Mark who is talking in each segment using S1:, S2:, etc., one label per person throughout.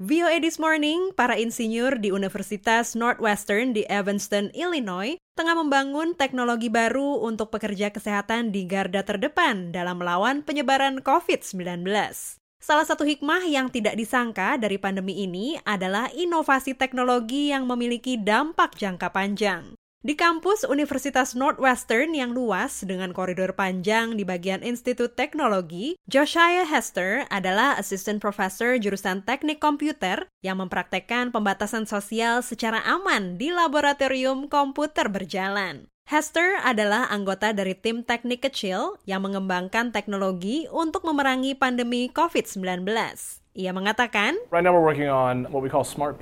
S1: VOA This Morning, para insinyur di Universitas Northwestern di Evanston, Illinois, tengah membangun teknologi baru untuk pekerja kesehatan di garda terdepan dalam melawan penyebaran COVID-19. Salah satu hikmah yang tidak disangka dari pandemi ini adalah inovasi teknologi yang memiliki dampak jangka panjang. Di kampus Universitas Northwestern yang luas dengan koridor panjang di bagian Institut Teknologi, Josiah Hester adalah Assistant Professor jurusan Teknik Komputer yang mempraktekkan pembatasan sosial secara aman di laboratorium komputer berjalan. Hester adalah anggota dari tim teknik kecil yang mengembangkan teknologi untuk memerangi pandemi COVID-19. Ia mengatakan,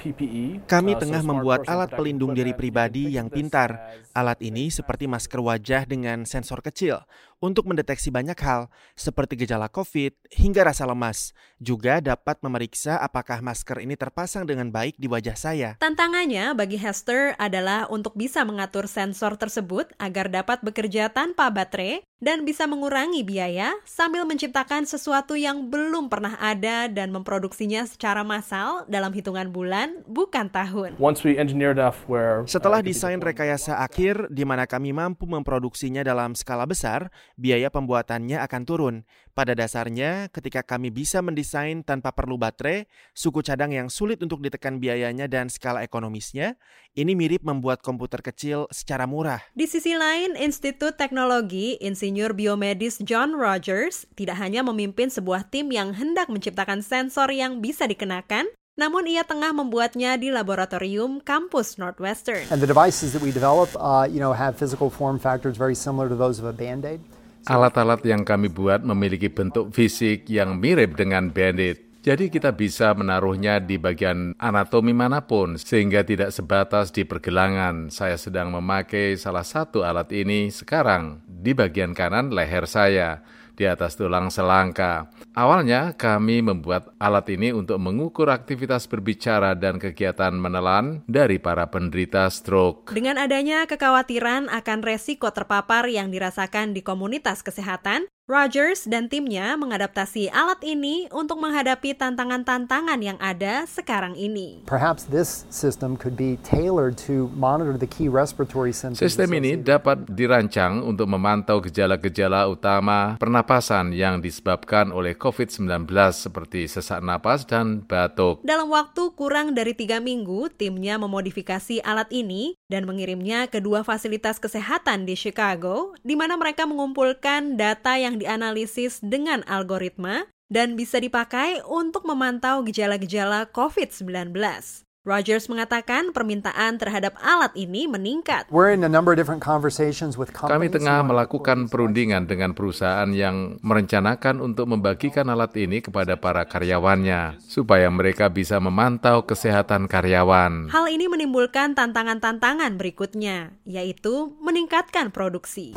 S2: PPE.
S3: Kami
S2: Uh,
S3: tengah membuat alat pelindung diri pribadi yang pintar. Alat ini seperti masker wajah dengan sensor kecil untuk mendeteksi banyak hal seperti gejala COVID hingga rasa lemas. Juga dapat memeriksa apakah masker ini terpasang dengan baik di wajah saya.
S1: Tantangannya bagi Hester adalah untuk bisa mengatur sensor tersebut agar dapat bekerja tanpa baterai dan bisa mengurangi biaya sambil menciptakan sesuatu yang belum pernah ada dan memproduksinya secara massal dalam hitungan bulan, bukan tahun.
S2: Once we engineer enough where uh,
S3: Setelah desain rekayasa akhir di mana kami mampu memproduksinya dalam skala besar, biaya pembuatannya akan turun. Pada dasarnya, ketika kami bisa mendesain tanpa perlu baterai, suku cadang yang sulit untuk ditekan biayanya dan skala ekonomisnya, ini mirip membuat komputer kecil secara murah.
S1: Di sisi lain, Institut Teknologi Insinyur Biomedis John Rogers tidak hanya memimpin sebuah tim yang hendak menciptakan sensor yang bisa dikenakan, namun ia tengah membuatnya di laboratorium kampus Northwestern.
S4: And the devices that we develop, uh, you know, have physical form factors very similar to those of a Band-Aid.
S5: Alat-alat yang kami buat memiliki bentuk fisik yang mirip dengan bandit. Jadi kita bisa menaruhnya di bagian anatomi mana pun sehingga tidak sebatas di pergelangan. Saya sedang memakai salah satu alat ini sekarang di bagian kanan leher saya di atas tulang selangka. Awalnya kami membuat alat ini untuk mengukur aktivitas berbicara dan kegiatan menelan dari para penderita stroke.
S1: Dengan adanya kekhawatiran akan resiko terpapar yang dirasakan di komunitas kesehatan, Rogers dan timnya mengadaptasi alat ini untuk menghadapi tantangan-tantangan yang ada sekarang ini.
S4: Perhaps this system could be tailored to monitor the key respiratory symptoms.
S5: Sistem ini dapat dirancang untuk memantau gejala-gejala utama pernapasan yang disebabkan oleh COVID-19 seperti sesak napas dan batuk.
S1: Dalam waktu kurang dari tiga minggu, timnya memodifikasi alat ini dan mengirimnya ke dua fasilitas kesehatan di Chicago, di mana mereka mengumpulkan data yang dianalisis dengan algoritma dan bisa dipakai untuk memantau gejala-gejala COVID-19. Rogers mengatakan permintaan terhadap alat ini meningkat.
S5: Kami tengah melakukan perundingan dengan perusahaan yang merencanakan untuk membagikan alat ini kepada para karyawannya, supaya mereka bisa memantau kesehatan karyawan.
S1: Hal ini menimbulkan tantangan-tantangan berikutnya, yaitu meningkatkan produksi.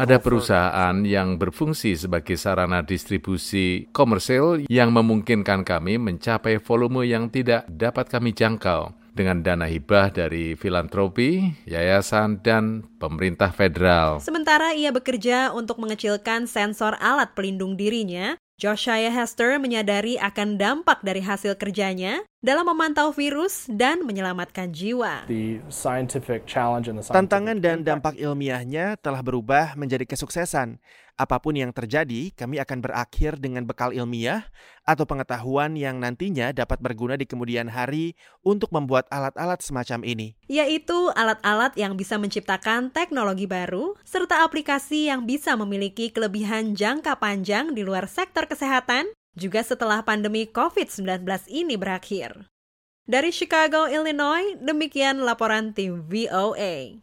S5: Ada perusahaan yang berfungsi sebagai sarana distribusi komersil yang memungkinkan kami mencapai volume yang tidak dapat kami jangkau dengan dana hibah dari filantropi, yayasan, dan pemerintah federal.
S1: Sementara ia bekerja untuk mengecilkan sensor alat pelindung dirinya, Josiah Hester menyadari akan dampak dari hasil kerjanya dalam memantau virus dan menyelamatkan jiwa.
S2: the scientific challenge and the scientific
S3: Tantangan dan dampak ilmiahnya telah berubah menjadi kesuksesan. Apa pun yang terjadi, kami akan berakhir dengan bekal ilmiah atau pengetahuan yang nantinya dapat berguna di kemudian hari untuk membuat alat-alat semacam ini.
S1: Yaitu alat-alat yang bisa menciptakan teknologi baru, serta aplikasi yang bisa memiliki kelebihan jangka panjang di luar sektor kesehatan, juga setelah pandemi COVID-19 ini berakhir. Dari Chicago, Illinois, demikian laporan tim VOA.